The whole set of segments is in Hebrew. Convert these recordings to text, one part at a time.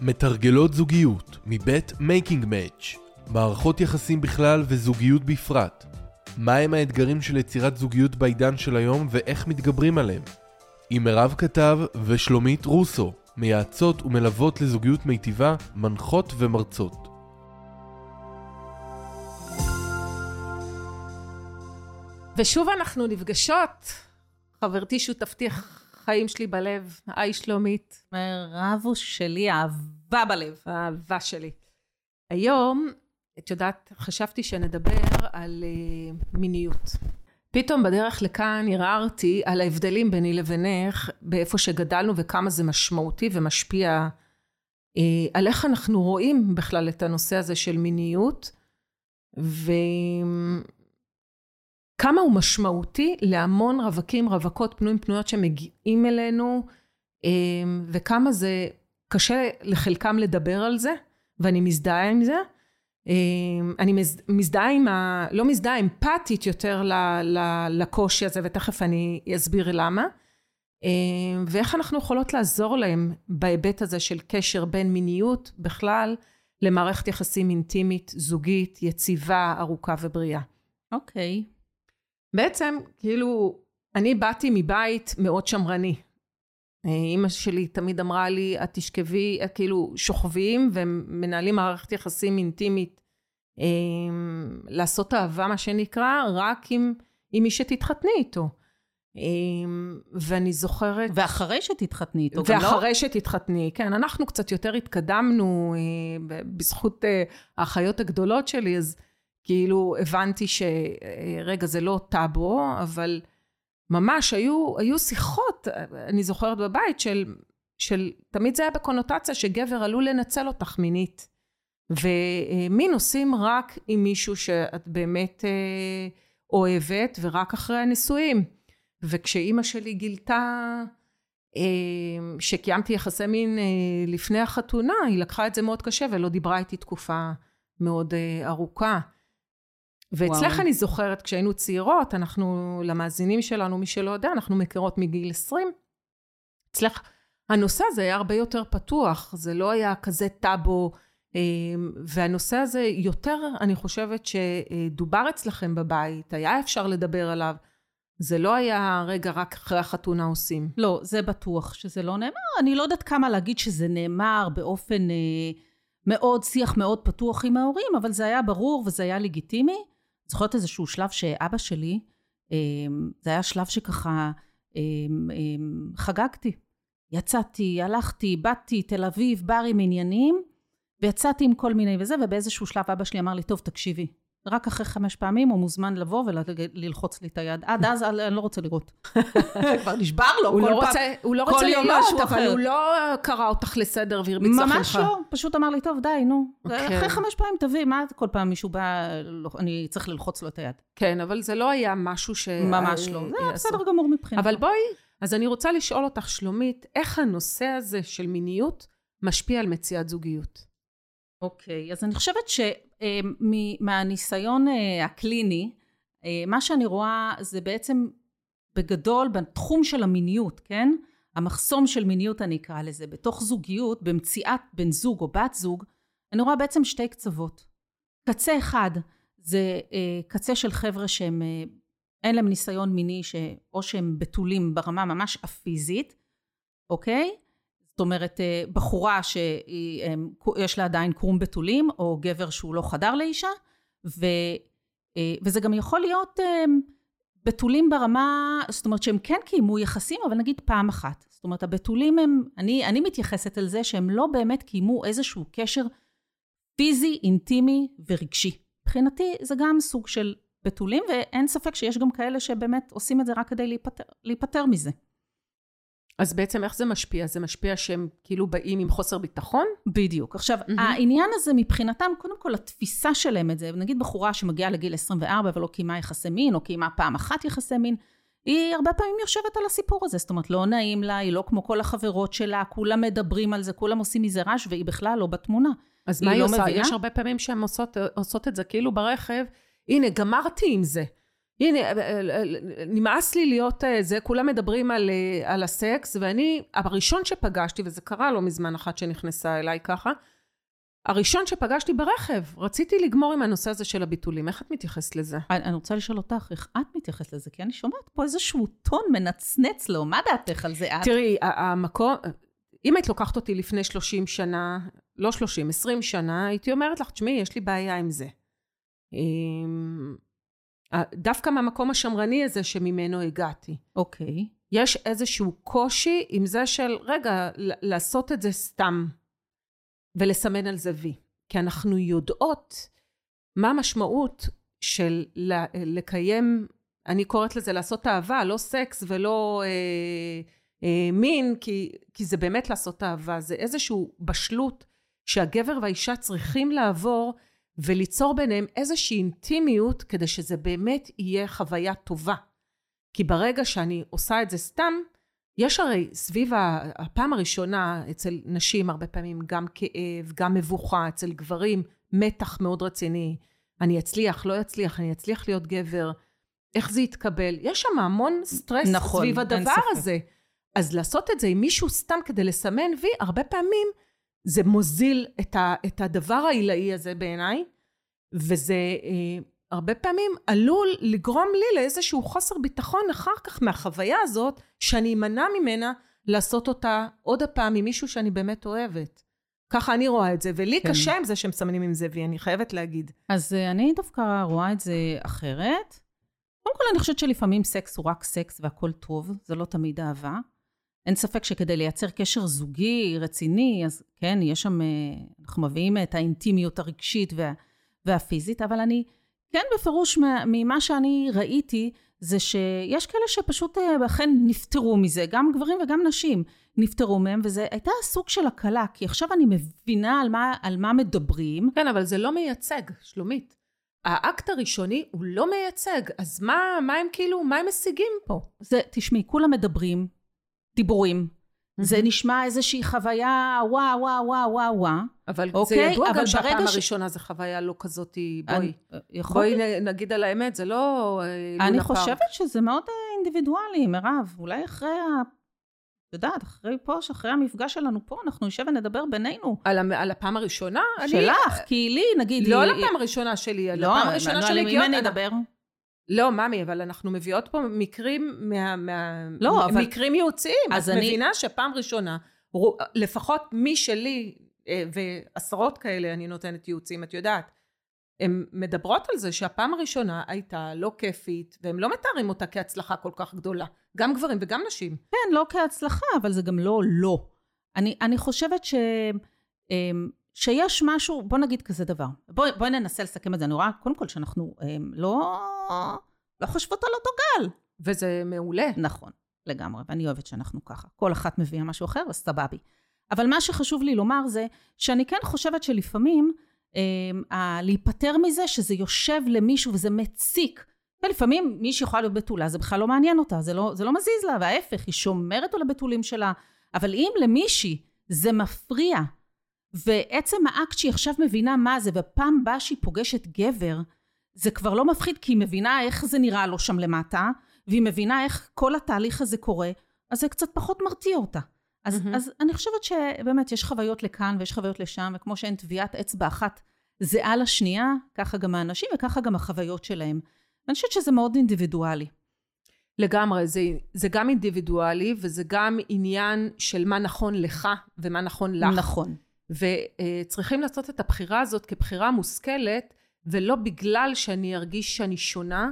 מתרגלות זוגיות מבית Making Match מערכות יחסים בכלל וזוגיות בפרט. מהם האתגרים של יצירת זוגיות בעידן של היום ואיך מתגברים עליהם? עם מירב כתב ושלומית רוסו, מייעצות ומלוות לזוגיות מיטיבה, מנחות ומרצות. ושוב אנחנו נפגשות, חברתי שותפתי החיים שלי בלב, היי שלומית. מירבו שלי, אהבה בלב. האהבה שלי. היום, את יודעת, חשבתי שנדבר על uh, מיניות. פתאום בדרך לכאן הרהרתי על ההבדלים ביני לבינך, באיפה שגדלנו וכמה זה משמעותי ומשפיע uh, על איך אנחנו רואים בכלל את הנושא הזה של מיניות, וכמה הוא משמעותי להמון רווקים, רווקות, פנויים, פנויות שמגיעים אלינו, uh, וכמה זה קשה לחלקם לדבר על זה, ואני מזדהה עם זה. אני מזדהה עם ה... לא מזדהה, אמפתית יותר ל, ל, לקושי הזה, ותכף אני אסביר למה. ואיך אנחנו יכולות לעזור להם בהיבט הזה של קשר בין מיניות בכלל למערכת יחסים אינטימית, זוגית, יציבה, ארוכה ובריאה. אוקיי. Okay. בעצם, כאילו, אני באתי מבית מאוד שמרני. אימא שלי תמיד אמרה לי, את תשכבי, כאילו שוכבים ומנהלים מערכת יחסים אינטימית, אה, לעשות אהבה מה שנקרא, רק עם, עם מי שתתחתני איתו. אה, ואני זוכרת... ואחרי שתתחתני איתו, גם לא? ואחרי שתתחתני, כן. אנחנו קצת יותר התקדמנו אה, בזכות אה, האחיות הגדולות שלי, אז כאילו הבנתי שרגע, זה לא טאבו, אבל... ממש היו, היו שיחות, אני זוכרת בבית, של, של תמיד זה היה בקונוטציה שגבר עלול לנצל אותך מינית. ומין עושים רק עם מישהו שאת באמת אה, אוהבת ורק אחרי הנישואים. וכשאימא שלי גילתה אה, שקיימתי יחסי מין אה, לפני החתונה, היא לקחה את זה מאוד קשה ולא דיברה איתי תקופה מאוד אה, ארוכה. ואצלך אני זוכרת, כשהיינו צעירות, אנחנו, למאזינים שלנו, מי שלא יודע, אנחנו מכירות מגיל 20. אצלך הנושא הזה היה הרבה יותר פתוח, זה לא היה כזה טאבו, אמ, והנושא הזה יותר, אני חושבת שדובר אצלכם בבית, היה אפשר לדבר עליו. זה לא היה רגע רק אחרי החתונה עושים. לא, זה בטוח שזה לא נאמר. אני לא יודעת כמה להגיד שזה נאמר באופן אה, מאוד, שיח מאוד פתוח עם ההורים, אבל זה היה ברור וזה היה לגיטימי. זוכרת איזשהו שלב שאבא שלי, אמ, זה היה שלב שככה אמ, אמ, חגגתי. יצאתי, הלכתי, באתי, תל אביב, ברים עניינים, ויצאתי עם כל מיני וזה, ובאיזשהו שלב אבא שלי אמר לי, טוב, תקשיבי, רק אחרי חמש פעמים הוא מוזמן לבוא וללחוץ לי את היד. עד אז אני לא רוצה לראות. כבר נשבר לו כל לא פעם. הוא לא רוצה לראות, אבל הוא לא קרא אותך לסדר והרביץ לך. ממש לא, פשוט אמר לי, טוב, די, נו. אוקיי. אחרי חמש פעמים תביא, מה כל פעם מישהו בא, לא, אני צריך ללחוץ לו את היד. כן, אבל זה לא היה משהו ש... ממש לא. זה היה בסדר גמור מבחינתו. אבל בואי, אז אני רוצה לשאול אותך, שלומית, איך הנושא הזה של מיניות משפיע על מציאת זוגיות? אוקיי, אז אני חושבת ש... אה, אה, הקליני, אה, מה שאני רואה זה בעצם בגדול בתחום של המיניות, כן? המחסום של מיניות אני אקרא לזה, בתוך זוגיות, במציאת בן זוג או בת זוג, אני רואה בעצם שתי קצוות. קצה אחד זה קצה של חבר'ה שהם, אין להם ניסיון מיני, ש... או שהם בתולים ברמה ממש הפיזית, אוקיי? זאת אומרת, אה, בחורה שיש לה עדיין קרום בתולים, או גבר שהוא לא חדר לאישה, ו, אה, וזה גם יכול להיות אה, בתולים ברמה, זאת אומרת שהם כן קיימו יחסים, אבל נגיד פעם אחת. זאת אומרת, הבתולים הם, אני, אני מתייחסת על זה שהם לא באמת קיימו איזשהו קשר פיזי, אינטימי ורגשי. מבחינתי זה גם סוג של בתולים, ואין ספק שיש גם כאלה שבאמת עושים את זה רק כדי להיפטר, להיפטר מזה. אז בעצם איך זה משפיע? זה משפיע שהם כאילו באים עם חוסר ביטחון? בדיוק. עכשיו, mm-hmm. העניין הזה מבחינתם, קודם כל התפיסה שלהם את זה, נגיד בחורה שמגיעה לגיל 24 ולא קיימה יחסי מין, או קיימה פעם אחת יחסי מין, היא הרבה פעמים יושבת על הסיפור הזה, זאת אומרת, לא נעים לה, היא לא כמו כל החברות שלה, כולם מדברים על זה, כולם עושים מזה רעש, והיא בכלל לא בתמונה. אז מה היא לא עושה? מבינה? יש הרבה פעמים שהן עושות, עושות את זה כאילו ברכב, הנה, גמרתי עם זה. הנה, אה, אה, נמאס לי להיות זה, כולם מדברים על, על הסקס, ואני, הראשון שפגשתי, וזה קרה לא מזמן אחת שנכנסה אליי ככה, הראשון שפגשתי ברכב, רציתי לגמור עם הנושא הזה של הביטולים. איך את מתייחסת לזה? אני, אני רוצה לשאול אותך, איך את מתייחסת לזה? כי אני שומעת פה איזשהו טון מנצנץ לו, מה דעתך על זה את? תראי, המקום, אם היית לוקחת אותי לפני 30 שנה, לא 30, 20 שנה, הייתי אומרת לך, תשמעי, יש לי בעיה עם זה. דווקא מהמקום השמרני הזה שממנו הגעתי. אוקיי. Okay. יש איזשהו קושי עם זה של, רגע, לעשות את זה סתם. ולסמן על זה וי. כי אנחנו יודעות מה המשמעות של לקיים, אני קוראת לזה לעשות אהבה, לא סקס ולא אה, אה, מין, כי, כי זה באמת לעשות אהבה, זה איזושהי בשלות שהגבר והאישה צריכים לעבור וליצור ביניהם איזושהי אינטימיות כדי שזה באמת יהיה חוויה טובה. כי ברגע שאני עושה את זה סתם, יש הרי סביב הפעם הראשונה אצל נשים הרבה פעמים גם כאב, גם מבוכה, אצל גברים מתח מאוד רציני. אני אצליח, לא אצליח, אני אצליח להיות גבר, איך זה יתקבל. יש שם המון סטרס נכון, סביב הדבר הזה. אז לעשות את זה עם מישהו סתם כדי לסמן וי, הרבה פעמים זה מוזיל את, ה, את הדבר העילאי הזה בעיניי, וזה אה, הרבה פעמים עלול לגרום לי לאיזשהו חוסר ביטחון אחר כך מהחוויה הזאת, שאני אמנע ממנה לעשות אותה עוד הפעם עם מישהו שאני באמת אוהבת. ככה אני רואה את זה, ולי כן. קשה עם זה שמסמנים עם זה, ואני חייבת להגיד. אז uh, אני דווקא רואה את זה אחרת. קודם כל, אני חושבת שלפעמים סקס הוא רק סקס והכל טוב, זה לא תמיד אהבה. אין ספק שכדי לייצר קשר זוגי רציני, אז כן, יש שם, uh, אנחנו מביאים את האינטימיות הרגשית וה, והפיזית, אבל אני כן, בפירוש ממה שאני ראיתי, זה שיש כאלה שפשוט אה, אכן נפטרו מזה, גם גברים וגם נשים נפטרו מהם, וזה הייתה סוג של הקלה, כי עכשיו אני מבינה על מה, על מה מדברים. כן, אבל זה לא מייצג, שלומית. האקט הראשוני הוא לא מייצג, אז מה, מה הם כאילו, מה הם משיגים פה? זה, תשמעי, כולם מדברים, דיבורים, זה נשמע איזושהי חוויה וואו וואו וואו וואו וואו. אבל אוקיי? זה ידוע גם שהפעם ש... הראשונה זו חוויה לא כזאת, בואי. אני. בואי נגיד על האמת, זה לא... אה, אני חושבת פעם. שזה מאוד אה, אינדיבידואלי, מירב. אולי אחרי ה... את יודעת, אחרי פה, אחרי המפגש שלנו פה, אנחנו נשב ונדבר בינינו. על, על הפעם הראשונה? שלך, אני... כי לי, נגיד... לא על הפעם הראשונה שלי, על לא, הפעם הראשונה שלי. לא, על מי אני אדבר? לא, ממי, אבל אנחנו מביאות פה מקרים, מה, מה, לא, אבל... מקרים ייעוציים. אז את אני... מבינה שפעם ראשונה, לפחות מי שלי, אה, ועשרות כאלה אני נותנת ייעוצים, את יודעת, הן מדברות על זה שהפעם הראשונה הייתה לא כיפית, והם לא מתארים אותה כהצלחה כל כך גדולה. גם גברים וגם נשים. כן, לא כהצלחה, אבל זה גם לא לא. אני, אני חושבת ש... אמ, שיש משהו, בוא נגיד כזה דבר. בואי בוא ננסה לסכם את זה. אני רואה, קודם כל, שאנחנו הם, לא, לא חושבות על אותו גל. וזה מעולה. נכון, לגמרי. ואני אוהבת שאנחנו ככה. כל אחת מביאה משהו אחר, אז סבבי. אבל מה שחשוב לי לומר זה, שאני כן חושבת שלפעמים, אה, להיפטר מזה, שזה יושב למישהו וזה מציק. ולפעמים מישהי יכולה להיות בתולה, זה בכלל לא מעניין אותה, זה לא, זה לא מזיז לה, וההפך, היא שומרת על הבתולים שלה. אבל אם למישהי זה מפריע, ועצם האקט שהיא עכשיו מבינה מה זה, ופעם באה שהיא פוגשת גבר, זה כבר לא מפחיד, כי היא מבינה איך זה נראה לו שם למטה, והיא מבינה איך כל התהליך הזה קורה, אז זה קצת פחות מרתיע אותה. אז, mm-hmm. אז אני חושבת שבאמת יש חוויות לכאן ויש חוויות לשם, וכמו שאין טביעת אצבע אחת זהה לשנייה, ככה גם האנשים וככה גם החוויות שלהם. ואני חושבת שזה מאוד אינדיבידואלי. לגמרי, זה, זה גם אינדיבידואלי וזה גם עניין של מה נכון לך ומה נכון לך. נכון. וצריכים לעשות את הבחירה הזאת כבחירה מושכלת, ולא בגלל שאני ארגיש שאני שונה,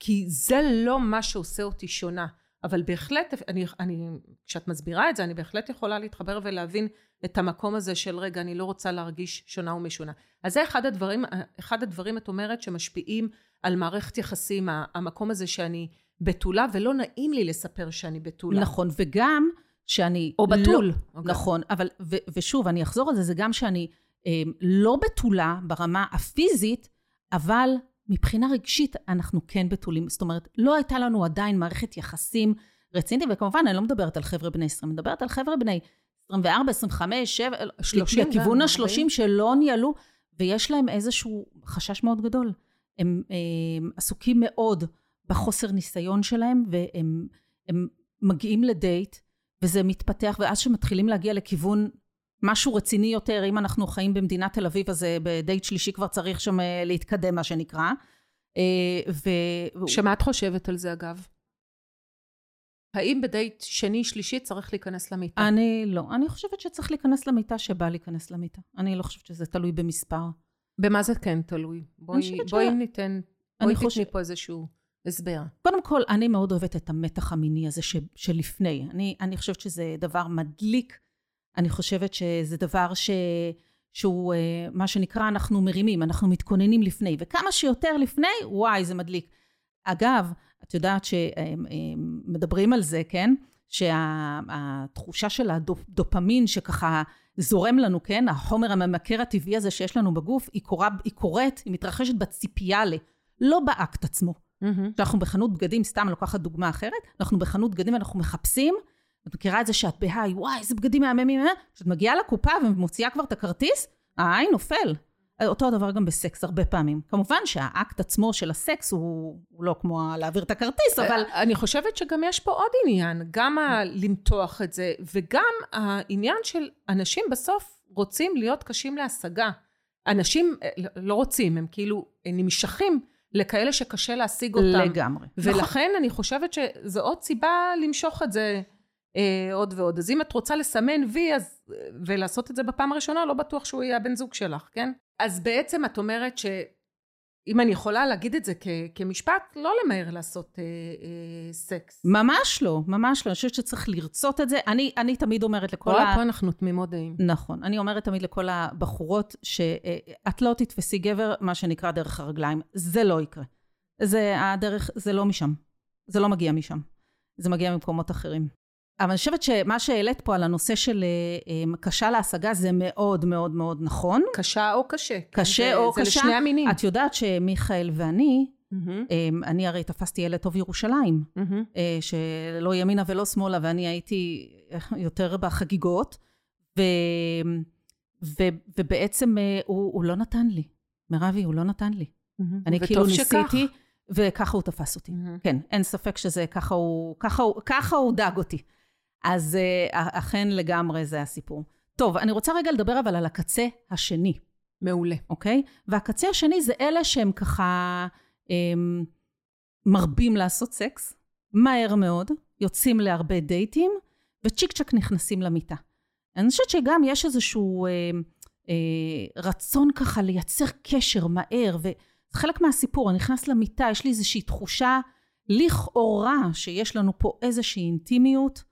כי זה לא מה שעושה אותי שונה. אבל בהחלט, אני, אני, כשאת מסבירה את זה, אני בהחלט יכולה להתחבר ולהבין את המקום הזה של רגע, אני לא רוצה להרגיש שונה ומשונה. אז זה אחד הדברים, אחד הדברים, את אומרת, שמשפיעים על מערכת יחסים, המקום הזה שאני בתולה, ולא נעים לי לספר שאני בתולה. נכון, וגם שאני... או בתול. לא, okay. אוקיי. נכון, אבל, ו, ושוב, אני אחזור על זה, זה גם שאני אה, לא בתולה ברמה הפיזית, אבל מבחינה רגשית אנחנו כן בתולים. זאת אומרת, לא הייתה לנו עדיין מערכת יחסים רצינית, וכמובן, אני לא מדברת על חבר'ה בני 20, אני מדברת על חבר'ה בני 24, 25, 7, 30, לכיוון ה-30 שלא ניהלו, ויש להם איזשהו חשש מאוד גדול. הם, הם עסוקים מאוד בחוסר ניסיון שלהם, והם הם מגיעים לדייט, וזה מתפתח, ואז שמתחילים להגיע לכיוון משהו רציני יותר, אם אנחנו חיים במדינת תל אביב, אז בדייט שלישי כבר צריך שם להתקדם, מה שנקרא. ו... שמה את חושבת על זה, אגב? האם בדייט שני, שלישי צריך להיכנס למיטה? אני לא. אני חושבת שצריך להיכנס למיטה שבא להיכנס למיטה. אני לא חושבת שזה תלוי במספר. במה זה כן תלוי? בואי, בואי ש... ניתן, בואי תתני חושב... פה איזשהו הסבר. קודם כל, אני מאוד אוהבת את המתח המיני הזה ש... שלפני. אני, אני חושבת שזה דבר מדליק. אני חושבת שזה דבר ש... שהוא אה, מה שנקרא, אנחנו מרימים, אנחנו מתכוננים לפני. וכמה שיותר לפני, וואי, זה מדליק. אגב, את יודעת שמדברים על זה, כן? שהתחושה של הדופמין שככה זורם לנו, כן? החומר הממכר הטבעי הזה שיש לנו בגוף, היא, קורה, היא קורית, היא מתרחשת בציפייה ל... לא באקט עצמו. כשאנחנו mm-hmm. בחנות בגדים, סתם לוקחת דוגמה אחרת, אנחנו בחנות בגדים ואנחנו מחפשים, את מכירה את זה שאת בהיי, וואי, איזה בגדים מהממים, אה? כשאת מגיעה לקופה ומוציאה כבר את הכרטיס, העין נופל. אותו הדבר גם בסקס הרבה פעמים. כמובן שהאקט עצמו של הסקס הוא, הוא לא כמו להעביר את הכרטיס, אבל... אני חושבת שגם יש פה עוד עניין, גם למתוח את זה, וגם העניין של אנשים בסוף רוצים להיות קשים להשגה. אנשים אה, לא רוצים, הם כאילו נמשכים לכאלה שקשה להשיג אותם. לגמרי. ולכן נכון. אני חושבת שזו עוד סיבה למשוך את זה אה, עוד ועוד. אז אם את רוצה לסמן וי אז, ולעשות את זה בפעם הראשונה, לא בטוח שהוא יהיה הבן זוג שלך, כן? אז בעצם את אומרת שאם אני יכולה להגיד את זה כ- כמשפט, לא למהר לעשות אה, אה, סקס. ממש לא, ממש לא. אני חושבת שצריך לרצות את זה. אני, אני תמיד אומרת לכל ה... פה אנחנו תמימות דעים. נכון. אני אומרת תמיד לכל הבחורות, שאת לא תתפסי גבר, מה שנקרא דרך הרגליים. זה לא יקרה. זה הדרך, זה לא משם. זה לא מגיע משם. זה מגיע ממקומות אחרים. אבל אני חושבת שמה שהעלית פה על הנושא של אה, אה, קשה להשגה זה מאוד מאוד מאוד נכון. קשה או קשה. קשה זה, או זה קשה. זה לשני המינים. את יודעת שמיכאל ואני, mm-hmm. אני הרי תפסתי ילד טוב ירושלים, mm-hmm. שלא ימינה ולא שמאלה, ואני הייתי יותר בחגיגות, ו, ו, ובעצם הוא, הוא לא נתן לי. מירבי, הוא לא נתן לי. Mm-hmm. אני כאילו ניסיתי, וככה הוא תפס אותי. Mm-hmm. כן, אין ספק שזה, ככה הוא, ככה הוא, ככה הוא דאג אותי. אז אה, אכן לגמרי זה הסיפור. טוב, אני רוצה רגע לדבר אבל על הקצה השני. מעולה. אוקיי? והקצה השני זה אלה שהם ככה הם, מרבים לעשות סקס, מהר מאוד, יוצאים להרבה דייטים, וצ'יק צ'ק נכנסים למיטה. אני חושבת שגם יש איזשהו אה, אה, רצון ככה לייצר קשר מהר, וזה חלק מהסיפור, אני נכנס למיטה, יש לי איזושהי תחושה לכאורה שיש לנו פה איזושהי אינטימיות,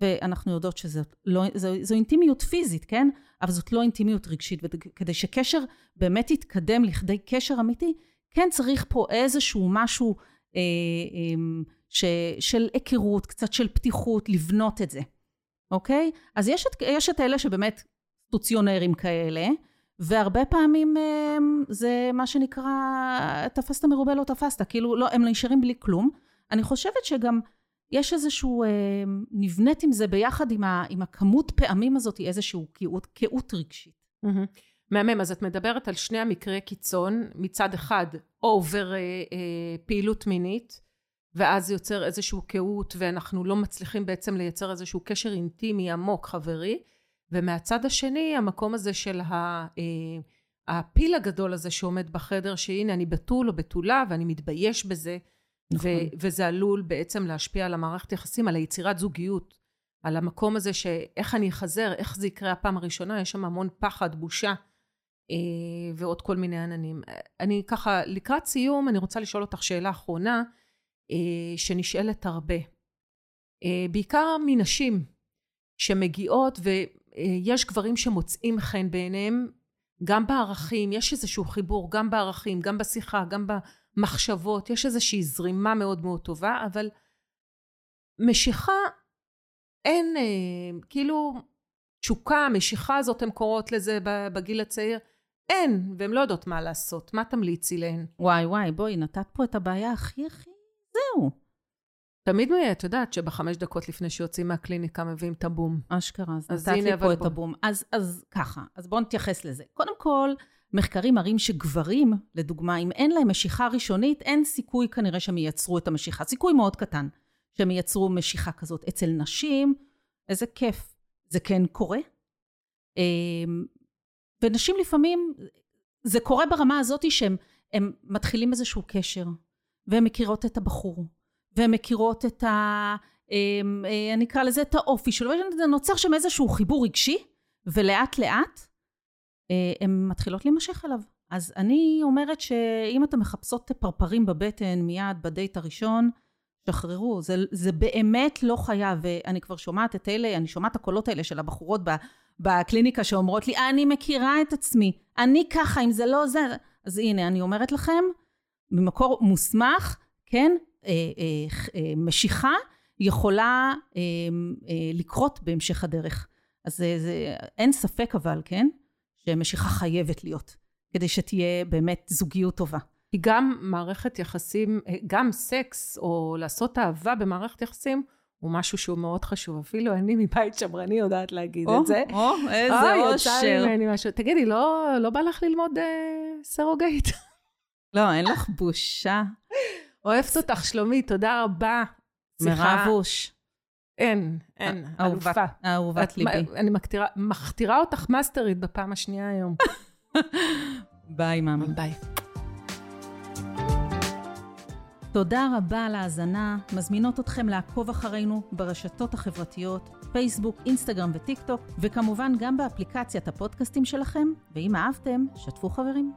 ואנחנו יודעות שזו לא, זו, זו אינטימיות פיזית, כן? אבל זאת לא אינטימיות רגשית, וכדי שקשר באמת יתקדם לכדי קשר אמיתי, כן צריך פה איזשהו משהו אה, אה, ש, של היכרות, קצת של פתיחות, לבנות את זה, אוקיי? אז יש את, יש את אלה שבאמת סטוציונרים כאלה, והרבה פעמים אה, זה מה שנקרא, תפסת מרובה לא תפסת, כאילו לא, הם נשארים בלי כלום. אני חושבת שגם יש איזשהו, אה, נבנית עם זה ביחד עם, ה, עם הכמות פעמים הזאת, איזשהו קהות, רגשית. Mm-hmm. מהמם, אז את מדברת על שני המקרי קיצון, מצד אחד או אה, אה, פעילות מינית, ואז יוצר איזשהו קהות, ואנחנו לא מצליחים בעצם לייצר איזשהו קשר אינטימי עמוק, חברי, ומהצד השני, המקום הזה של ה... אה, הפיל הגדול הזה שעומד בחדר, שהנה אני בתול או בתולה ואני מתבייש בזה, נכון. ו- וזה עלול בעצם להשפיע על המערכת יחסים, על היצירת זוגיות, על המקום הזה שאיך אני אחזר, איך זה יקרה הפעם הראשונה, יש שם המון פחד, בושה אה, ועוד כל מיני עננים. אני ככה, לקראת סיום, אני רוצה לשאול אותך שאלה אחרונה, אה, שנשאלת הרבה. אה, בעיקר מנשים שמגיעות ויש גברים שמוצאים חן בעיניהם, גם בערכים, יש איזשהו חיבור, גם בערכים, גם בשיחה, גם ב... מחשבות, יש איזושהי זרימה מאוד מאוד טובה, אבל משיכה אין, אה, כאילו, תשוקה, המשיכה הזאת, הן קוראות לזה בגיל הצעיר, אין, והן לא יודעות מה לעשות. מה תמליצי להן? וואי וואי, בואי, נתת פה את הבעיה הכי הכי, זהו. תמיד את יודעת שבחמש דקות לפני שיוצאים מהקליניקה מביאים את הבום. אשכרה, אז, אז נתת לי פה את הבום. אז, אז ככה, אז בואו נתייחס לזה. קודם כל, מחקרים מראים שגברים, לדוגמה, אם אין להם משיכה ראשונית, אין סיכוי כנראה שהם ייצרו את המשיכה. סיכוי מאוד קטן שהם ייצרו משיכה כזאת. אצל נשים, איזה כיף. זה כן קורה. אמ, ונשים לפעמים, זה קורה ברמה הזאת שהם מתחילים איזשהו קשר, והן מכירות את הבחור, והן מכירות את ה... אמ, אה, אני אקרא לזה את האופי שלו, נוצר שם איזשהו חיבור רגשי, ולאט לאט הן מתחילות להימשך אליו. אז אני אומרת שאם אתן מחפשות פרפרים בבטן מיד בדייט הראשון, שחררו, זה, זה באמת לא חייב, ואני כבר שומעת את אלה, אני שומעת את הקולות האלה של הבחורות בקליניקה שאומרות לי, אני מכירה את עצמי, אני ככה, אם זה לא זה, אז הנה, אני אומרת לכם, ממקור מוסמך, כן, אה, אה, אה, משיכה יכולה אה, אה, לקרות בהמשך הדרך. אז זה, זה, אין ספק אבל, כן, שמשיכה חייבת להיות, כדי שתהיה באמת זוגיות טובה. היא גם מערכת יחסים, אה, גם סקס או לעשות אהבה במערכת יחסים, הוא משהו שהוא מאוד חשוב. אפילו אני מבית שמרני יודעת להגיד או, את זה. או, איזה אוי, אושר. יצא ממני משהו. תגידי, לא, לא בא לך ללמוד אה, סרוגייט? לא, אין לך בושה. אוהבת אותך, שלומית, תודה רבה. מירב אוש. אין, אין, אהובת- אלופה. אהובת ליבי. אני מכתירה- אותך מאסטרית בפעם השנייה היום. ביי, מאמי. ביי. תודה רבה על ההאזנה, מזמינות אתכם לעקוב אחרינו ברשתות החברתיות, פייסבוק, אינסטגרם וטיק טוק, וכמובן גם באפליקציית הפודקאסטים שלכם, ואם אהבתם, שתפו חברים.